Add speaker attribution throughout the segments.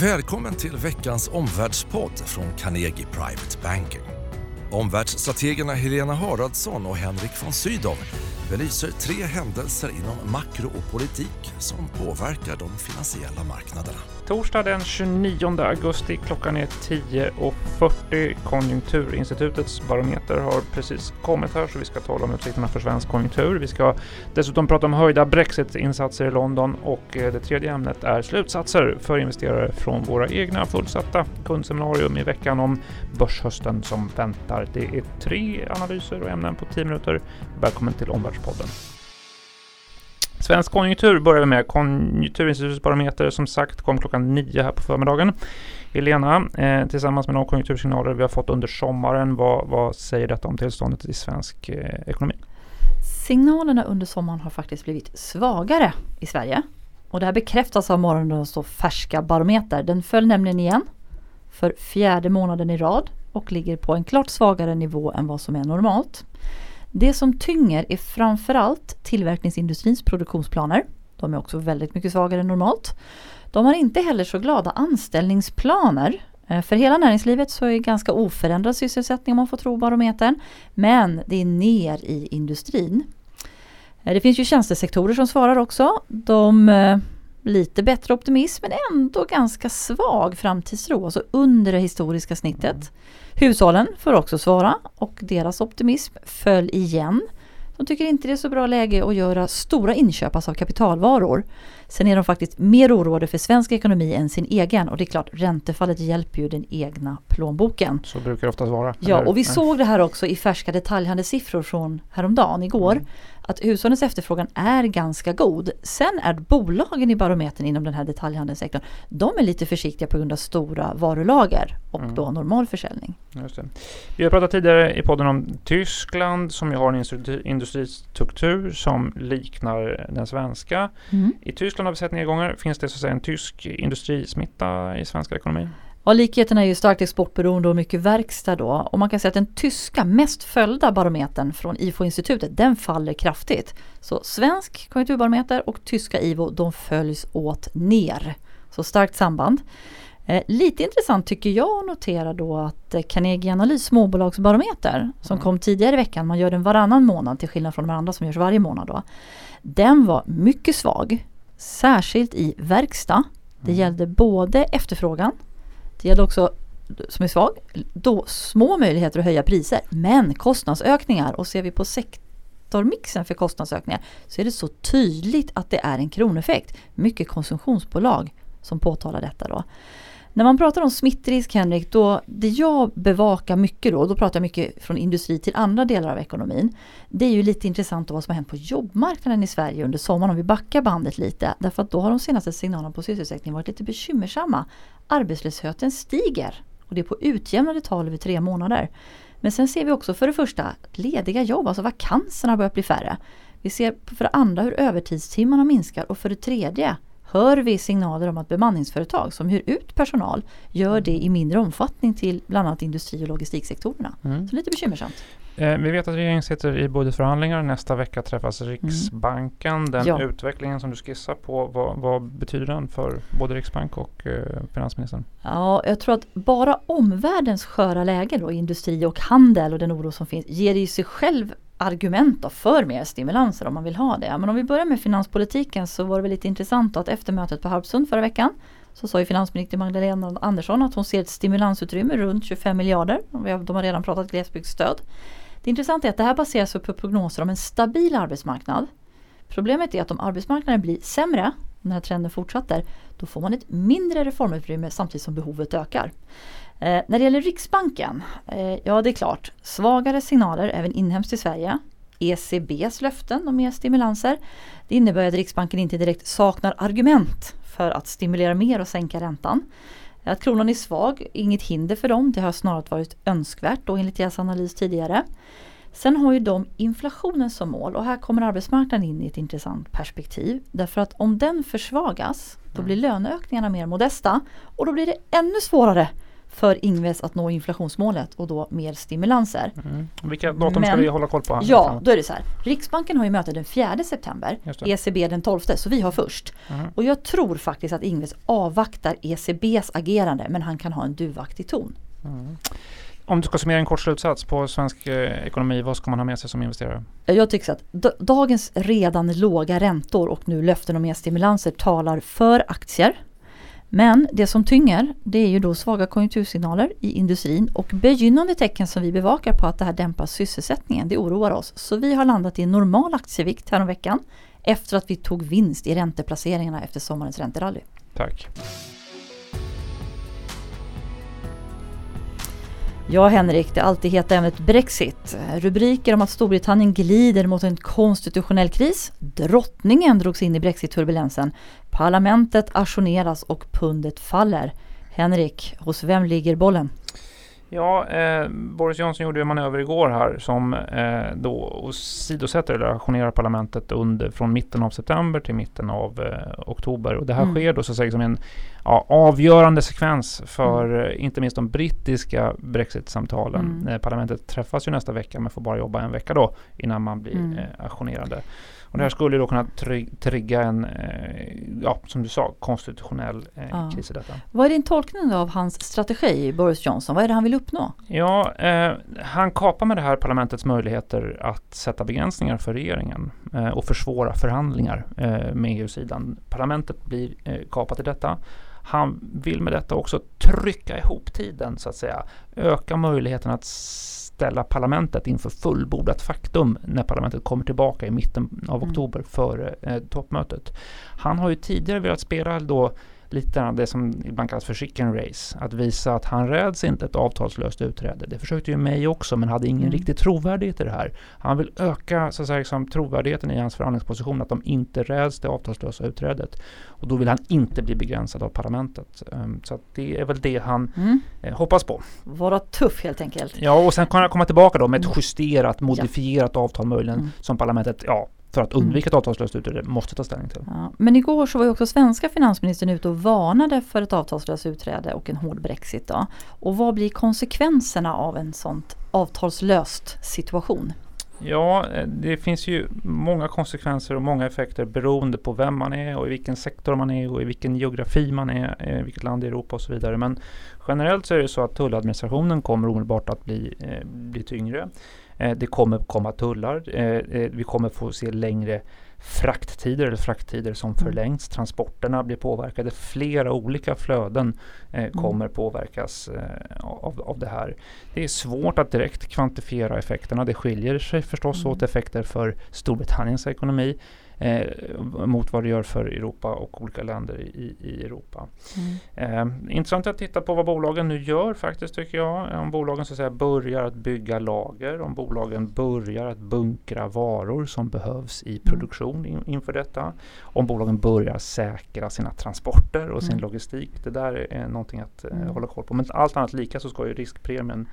Speaker 1: Välkommen till veckans omvärldspodd från Carnegie Private Banking. Omvärldsstrategerna Helena Haraldsson och Henrik von Sydow belyser tre händelser inom makro och politik som påverkar de finansiella marknaderna.
Speaker 2: Torsdag den 29 augusti klockan är 10.40. Konjunkturinstitutets barometer har precis kommit här så vi ska tala om utsikterna för svensk konjunktur. Vi ska dessutom prata om höjda Brexit-insatser i London och eh, det tredje ämnet är slutsatser för investerare från våra egna fullsatta kundseminarium i veckan om börshösten som väntar. Det är tre analyser och ämnen på 10 minuter. Välkommen till omvärlds Omvärldspodden. Svensk konjunktur börjar vi med. Konjunkturinstitutets barometer som sagt kom klockan nio här på förmiddagen. Helena, eh, tillsammans med de konjunktursignaler vi har fått under sommaren, vad, vad säger detta om tillståndet i svensk eh, ekonomi?
Speaker 3: Signalerna under sommaren har faktiskt blivit svagare i Sverige. Och det här bekräftas av morgondagens färska barometer. Den föll nämligen igen för fjärde månaden i rad och ligger på en klart svagare nivå än vad som är normalt. Det som tynger är framförallt tillverkningsindustrins produktionsplaner. De är också väldigt mycket svagare än normalt. De har inte heller så glada anställningsplaner. Eh, för hela näringslivet så är ganska oförändrad sysselsättning om man får tro barometern. Men det är ner i industrin. Eh, det finns ju tjänstesektorer som svarar också. De eh, lite bättre optimism men ändå ganska svag framtidstro, alltså under det historiska snittet. Hushållen får också svara och deras optimism föll igen. De tycker inte det är så bra läge att göra stora inköp alltså av kapitalvaror. Sen är de faktiskt mer oroade för svensk ekonomi än sin egen och det är klart räntefallet hjälper ju den egna plånboken.
Speaker 2: Så brukar det oftast vara.
Speaker 3: Ja och vi såg det här också i färska detaljhandelssiffror från häromdagen, igår. Mm att hushållens efterfrågan är ganska god. Sen är bolagen i barometern inom den här detaljhandelssektorn, de är lite försiktiga på grund av stora varulager och mm. då normal försäljning.
Speaker 2: Vi har pratat tidigare i podden om Tyskland som ju har en industristruktur som liknar den svenska. Mm. I Tyskland har vi sett nedgångar. Finns det så att säga en tysk industrismitta i svenska ekonomin?
Speaker 3: Ja, likheterna är ju starkt exportberoende och mycket verkstad då. Och man kan säga att den tyska mest följda barometern från IFO-institutet, den faller kraftigt. Så svensk konjunkturbarometer och tyska IVO, de följs åt ner. Så starkt samband. Eh, lite intressant tycker jag att notera då att eh, Carnegie Analys småbolagsbarometer som mm. kom tidigare i veckan, man gör den varannan månad till skillnad från de andra som görs varje månad då. Den var mycket svag, särskilt i verkstad. Det mm. gällde både efterfrågan det gäller också som är svag, då små möjligheter att höja priser men kostnadsökningar och ser vi på sektormixen för kostnadsökningar så är det så tydligt att det är en kroneffekt. Mycket konsumtionsbolag som påtalar detta då. När man pratar om smittrisk Henrik, då det jag bevakar mycket då, då pratar jag mycket från industri till andra delar av ekonomin. Det är ju lite intressant vad som har hänt på jobbmarknaden i Sverige under sommaren om vi backar bandet lite. Därför att då har de senaste signalerna på sysselsättning varit lite bekymmersamma. Arbetslösheten stiger och det är på utjämnade tal över tre månader. Men sen ser vi också för det första lediga jobb, alltså vakanserna har börjat bli färre. Vi ser för det andra hur övertidstimmarna minskar och för det tredje hör vi signaler om att bemanningsföretag som hyr ut personal gör det i mindre omfattning till bland annat industri och logistiksektorerna. Mm. Så lite bekymmersamt.
Speaker 2: Eh, vi vet att regeringen sitter i budgetförhandlingar. Nästa vecka träffas mm. Riksbanken. Mm. Den ja. utvecklingen som du skissar på, vad, vad, betyder den för både Riksbank och eh, finansministern?
Speaker 3: Ja, jag tror att bara omvärldens sköra läge då, industri och handel och den oro som finns ger i sig själv argument då för mer stimulanser om man vill ha det. Men om vi börjar med finanspolitiken så var det lite intressant att efter mötet på Harpsund förra veckan så sa ju finansminister Magdalena Andersson att hon ser ett stimulansutrymme runt 25 miljarder. De har redan pratat glesbygdsstöd. Det intressanta är att det här baseras på prognoser om en stabil arbetsmarknad. Problemet är att om arbetsmarknaden blir sämre, den här trenden fortsätter, då får man ett mindre reformutrymme samtidigt som behovet ökar. Eh, när det gäller Riksbanken, eh, ja det är klart, svagare signaler även inhemskt i Sverige. ECBs löften om mer stimulanser. Det innebär att Riksbanken inte direkt saknar argument för att stimulera mer och sänka räntan. Att kronan är svag, inget hinder för dem, det har snarare varit önskvärt då enligt deras analys tidigare. Sen har ju de inflationen som mål och här kommer arbetsmarknaden in i ett intressant perspektiv. Därför att om den försvagas, då blir löneökningarna mer modesta och då blir det ännu svårare för Ingves att nå inflationsmålet och då mer stimulanser.
Speaker 2: Mm. Vilka datum ska
Speaker 3: Men-
Speaker 2: vi hålla koll på?
Speaker 3: Ja, då är det så här. Riksbanken har ju möte den 4 september. ECB den 12, så vi har först.
Speaker 2: Mm.
Speaker 3: Och jag tror faktiskt att Ingves avvaktar ECBs agerande men han kan ha en duvaktig ton.
Speaker 2: Om du ska summera en kort slutsats på svensk eh, ekonomi, vad ska man ha med sig som investerare?
Speaker 3: Jag tycker så att dagens redan låga räntor och nu löften om mer stimulanser talar för aktier. Men det som tynger det är ju då svaga konjunktursignaler i industrin och begynnande tecken som vi bevakar på att det här dämpar sysselsättningen. Det oroar oss. Så vi har landat i en normal aktievikt häromveckan efter att vi tog vinst i ränteplaceringarna efter sommarens ränterally.
Speaker 2: Tack.
Speaker 3: Ja Henrik, det alltid heta ämnet Brexit. Rubriker om att Storbritannien glider mot en konstitutionell kris. Drottningen drogs in i Brexit-turbulensen. Parlamentet ajourneras och pundet faller. Henrik, hos vem ligger bollen?
Speaker 2: Ja, eh, Boris Johnson gjorde en manöver igår här som eh, då åsidosätter eller ajournerar parlamentet under, från mitten av september till mitten av eh, oktober. Och det här
Speaker 3: Mm.
Speaker 2: sker då så att säga som en ja, avgörande sekvens för eh, inte minst de brittiska Brexit-samtalen.
Speaker 3: Mm.
Speaker 2: Eh, parlamentet träffas ju nästa vecka men får bara jobba en vecka då innan man blir
Speaker 3: Mm.
Speaker 2: eh, ajournerade. Och det här skulle då kunna tri- trigga en, eh, ja, som du sa, konstitutionell eh,
Speaker 3: Ja.
Speaker 2: kris i detta.
Speaker 3: Vad är din tolkning av hans strategi, Boris Johnson? Vad är det han vill uppnå?
Speaker 2: Ja, eh, han kapar med det här parlamentets möjligheter att sätta begränsningar för regeringen eh, och försvåra förhandlingar eh, med EU-sidan. Parlamentet blir eh, kapat i detta. Han vill med detta också trycka ihop tiden så att säga. Öka möjligheten att ställa parlamentet inför fullbordat faktum när parlamentet kommer tillbaka i mitten av
Speaker 3: Mm.
Speaker 2: oktober före eh, toppmötet. Han har ju tidigare velat spela då lite det som ibland kallas för chicken race. Att visa att han räds inte ett avtalslöst utträde. Det försökte ju mig också men hade ingen
Speaker 3: Mm.
Speaker 2: riktig trovärdighet i det här. Han vill öka så att säga, liksom, trovärdigheten i hans förhandlingsposition. Att de inte räds det avtalslösa utträdet. Och då vill han inte bli begränsad av parlamentet. Um, så det är väl det han
Speaker 3: Mm.
Speaker 2: eh, hoppas på.
Speaker 3: Vara tuff helt enkelt.
Speaker 2: Ja och sen kan han komma tillbaka då med ett
Speaker 3: Mm.
Speaker 2: justerat, modifierat avtal möjligen.
Speaker 3: Mm.
Speaker 2: Som parlamentet, ja, för att undvika ett avtalslöst utträde måste ta ställning till.
Speaker 3: Ja, men igår så var ju också svenska finansministern ute och varnade för ett avtalslöst utträde och en hård Brexit. Då. Och vad blir konsekvenserna av en sånt avtalslöst situation?
Speaker 2: Ja, eh, det finns ju många konsekvenser och många effekter beroende på vem man är och i vilken sektor man är och i vilken geografi man är, eh, vilket land i Europa och så vidare. Men generellt så är det så att tulladministrationen kommer omedelbart att bli, eh, bli tyngre. Eh, det kommer komma tullar. Eh, eh, vi kommer få se längre frakttider eller frakttider som
Speaker 3: Mm.
Speaker 2: förlängs. Transporterna blir påverkade. Flera olika flöden eh,
Speaker 3: Mm.
Speaker 2: kommer påverkas eh, av, av det här. Det är svårt att direkt kvantifiera effekterna. Det skiljer sig förstås
Speaker 3: Mm.
Speaker 2: åt effekter för Storbritanniens ekonomi eh, mot vad det gör för Europa och olika länder i, i Europa. Eh, intressant att titta på vad bolagen nu gör faktiskt tycker jag. Om bolagen så att säga börjar att bygga lager, om bolagen börjar att bunkra varor som behövs i produktion in, inför detta. Om bolagen börjar säkra sina transporter och sin
Speaker 3: Mm.
Speaker 2: logistik. Det där är någonting att eh,
Speaker 3: Mm.
Speaker 2: hålla koll på. Men allt annat lika så ska ju riskpremien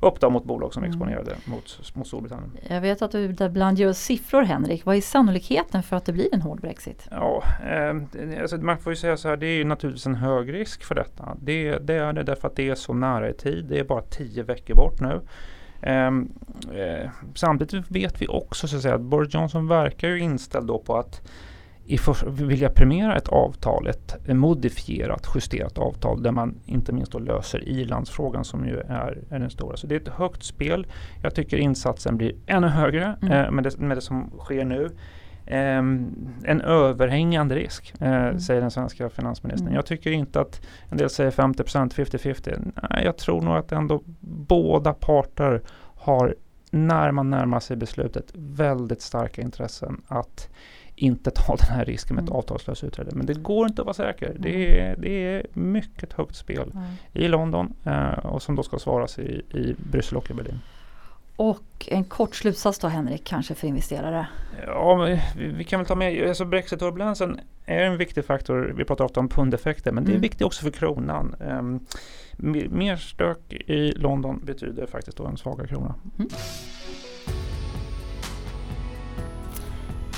Speaker 2: upp då mot bolag som är
Speaker 3: Mm.
Speaker 2: exponerade mot, mot Storbritannien.
Speaker 3: Jag vet att du ibland gör siffror Henrik. Vad är sannolikheten för att det blir en hård Brexit?
Speaker 2: Ja, eh, alltså man får ju säga så här, det är ju naturligtvis en hög risk för detta. Det, det är det därför att det är så nära i tid. Det är bara tio veckor bort nu. Ehm, eh, samtidigt vet vi också så att, säga, att Boris Johnson verkar ju inställd då på att i för, vilja premiera ett avtal, ett modifierat, justerat avtal där man inte minst då löser Irlandsfrågan som ju är, är den stora. Så det är ett högt spel. Jag tycker insatsen blir ännu högre
Speaker 3: Mm.
Speaker 2: eh, med, det, med det som sker nu. Ehm, en överhängande risk, eh,
Speaker 3: Mm.
Speaker 2: säger den svenska finansministern.
Speaker 3: Mm.
Speaker 2: Jag tycker inte att en del säger 50% 50-50. Nej, jag tror nog att ändå båda parter har när man närmar sig beslutet väldigt starka intressen att inte ta den här risken med ett
Speaker 3: Mm.
Speaker 2: avtalslöst utträde. Men det går inte att vara säker. Det är, det är mycket högt spel i London eh, och som då ska svaras i, i Bryssel och i Berlin.
Speaker 3: Och en kort slutsats då Henrik, kanske för investerare.
Speaker 2: Ja, men vi, vi kan väl ta med, alltså Brexit-turbulensen är en viktig faktor. Vi pratar ofta om pundeffekter, men det är
Speaker 3: Mm.
Speaker 2: viktigt också för kronan. Um, mer stök i London betyder faktiskt då en svagare krona.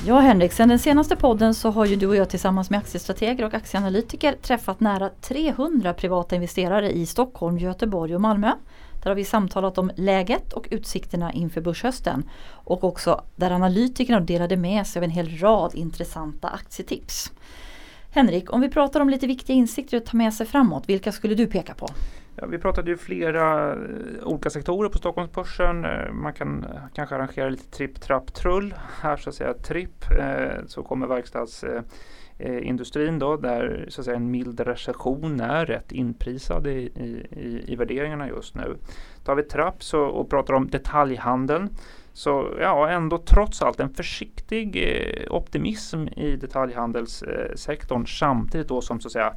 Speaker 3: Ja Henrik, sen den senaste podden så har ju du och jag tillsammans med aktiestrateger och aktieanalytiker träffat nära 300 privata investerare i Stockholm, Göteborg och Malmö. Där har vi samtalat om läget och utsikterna inför börshösten. Och också där analytikerna delade med sig av en hel rad intressanta aktietips. Henrik, om vi pratar om lite viktiga insikter att ta med sig framåt, vilka skulle du peka på?
Speaker 2: Ja, vi pratade ju flera eh, olika sektorer på Stockholmsbörsen. Eh, man kan kanske arrangera lite tripp, trapp, trull. Här så att säga tripp eh, så kommer verkstadsindustrin då där så att säga en mild recession är rätt inprisad i, i, i värderingarna just nu. Tar vi trapp så, och pratar om detaljhandeln så ja, ändå trots allt en försiktig optimism i detaljhandelssektorn samtidigt då som så att säga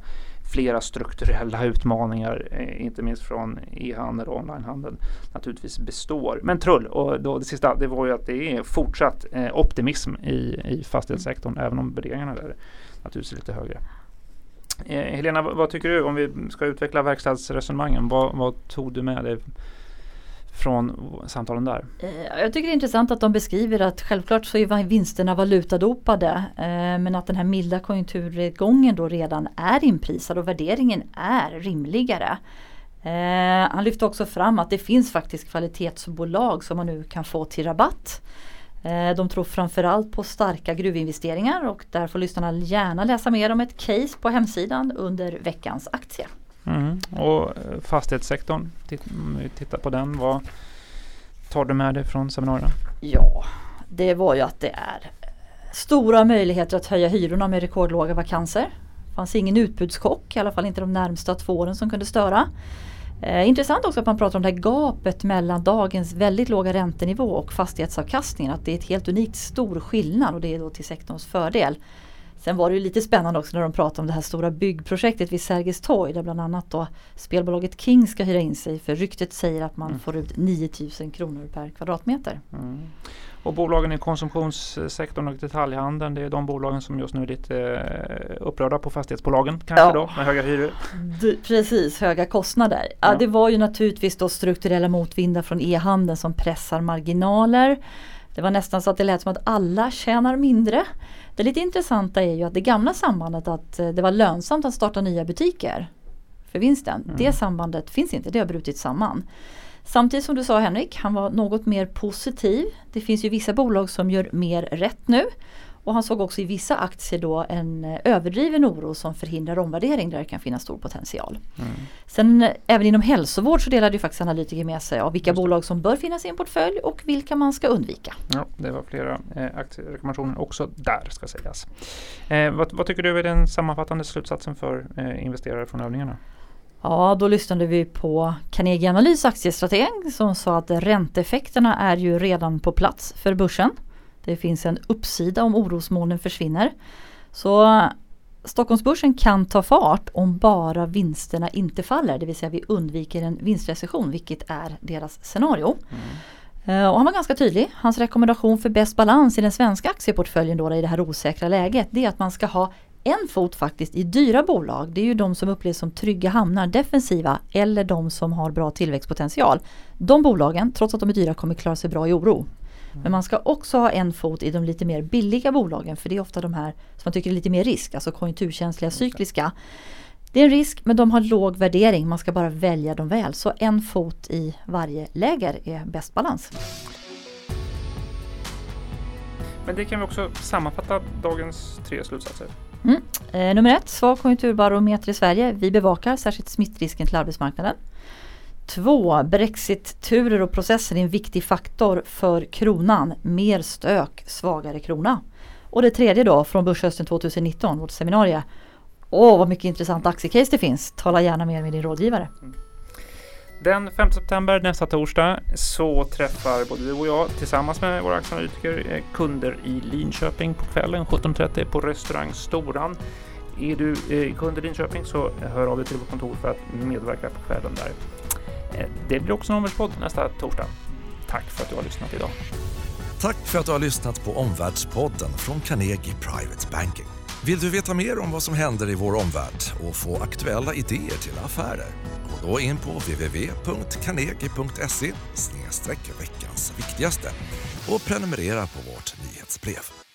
Speaker 2: flera strukturella utmaningar, eh, inte minst från e-handel och onlinehandel, naturligtvis består. Men trull, och då det sista, det var ju att det är fortsatt eh, optimism i, i fastighetssektorn, även om värderingarna där naturligtvis är lite högre. Eh, Helena, vad, vad, tycker du om vi ska utveckla verkstadsresonemangen? Vad, vad tog du med dig från samtalen där?
Speaker 3: Eh, jag tycker det är intressant att de beskriver att självklart så är vinsterna valutadopade eh, men att den här milda konjunkturgången då redan är inprisad och värderingen är rimligare. Eh, han lyfte också fram att det finns faktiskt kvalitetsbolag som man nu kan få till rabatt. De tror framförallt på starka gruvinvesteringar och där får lyssnarna gärna läsa mer om ett case på hemsidan under veckans aktie.
Speaker 2: Mm. Och eh, fastighetssektorn, om vi tittar på den, vad tar du med dig från seminarierna?
Speaker 3: Ja, det var ju att det är eh, stora möjligheter att höja hyrorna med rekordlåga vakanser. Det fanns ingen utbudschock, i alla fall inte de närmsta två åren som kunde störa. Eh, intressant också att man pratar om det här gapet mellan dagens väldigt låga räntenivå och fastighetsavkastningen. Att det är ett helt unikt stor skillnad och det är då till sektorns fördel. Sen var det ju lite spännande också när de pratade om det här stora byggprojektet vid Sergels torg där bland annat då spelbolaget King ska hyra in sig för ryktet säger att man mm. får ut 9000 kronor per kvadratmeter. Mm.
Speaker 2: Och bolagen i konsumtionssektorn och detaljhandeln det är de bolagen som just nu är lite eh, upprörda på fastighetsbolagen kanske ja. då med höga hyror.
Speaker 3: Du, precis, höga kostnader. Ja. ja. det var ju naturligtvis då strukturella motvindar från e-handeln som pressar marginaler. Det var nästan så att det lät som att alla tjänar mindre. Det lite intressanta är ju att det gamla sambandet att eh, det var lönsamt att starta nya butiker för vinsten. Mm. Det sambandet finns inte, det har brutit samman. Samtidigt som du sa Henrik, han var något mer positiv. Det finns ju vissa bolag som gör mer rätt nu. Och han såg också i vissa aktier då en eh, överdriven oro som förhindrar omvärdering där det kan finnas stor potential. Mm. Sen eh, även inom hälsovård så delade ju faktiskt analytiker med sig av vilka bolag som bör finnas i en portfölj och vilka man ska undvika.
Speaker 2: Ja, det var flera eh, aktierekommendationer också där ska sägas. Eh, vad, vad, tycker du är den sammanfattande slutsatsen för eh, investerare från övningarna?
Speaker 3: Ja, då lyssnade vi på Carnegie Analys aktiestrateg som sa att ränteeffekterna är ju redan på plats för börsen. Det finns en uppsida om orosmolnen försvinner. Så Stockholmsbörsen kan ta fart om bara vinsterna inte faller, det vill säga vi undviker en vinstrecession, vilket är deras scenario. Mm. Uh, och han var ganska tydlig. Hans rekommendation för bäst balans i den svenska aktieportföljen då, i det här osäkra läget, det är att man ska ha en fot faktiskt i dyra bolag. Det är ju de som upplevs som trygga hamnar, defensiva eller de som har bra tillväxtpotential. De bolagen, trots att de är dyra, kommer klara sig bra i oro. Men man ska också ha en fot i de lite mer billiga bolagen för det är ofta de här som man tycker är lite mer risk, alltså konjunkturkänsliga, cykliska. Det är en risk men de har låg värdering, man ska bara välja dem väl. Så en fot i varje läger är bäst balans.
Speaker 2: Men det kan vi också sammanfatta dagens tre slutsatser.
Speaker 3: Mm. Eh, nummer ett, svag konjunkturbarometer i Sverige. Vi bevakar särskilt smittrisken till arbetsmarknaden. Två, Brexit-turer och processer är en viktig faktor för kronan. Mer stök, svagare krona. Och det tredje då från Börshösten 2019, vårt seminarium. Åh, vad mycket intressanta aktiecase det finns. Tala gärna mer med din rådgivare. Mm.
Speaker 2: Den 5 september, nästa torsdag, så träffar både du och jag tillsammans med våra aktieanalytiker eh, kunder i Linköping på kvällen 17.30 på restaurang Storan. Är du eh, kund i Linköping så hör av dig till vårt kontor för att medverka på kvällen där. Eh, det blir också en omvärldspodd nästa torsdag. Tack för att du har lyssnat idag.
Speaker 1: Tack för att du har lyssnat på Omvärldspodden från Carnegie Private Banking. Vill du veta mer om vad som händer i vår omvärld och få aktuella idéer till affärer? Gå då in på www.carnegie.se veckans viktigaste och prenumerera på vårt nyhetsbrev.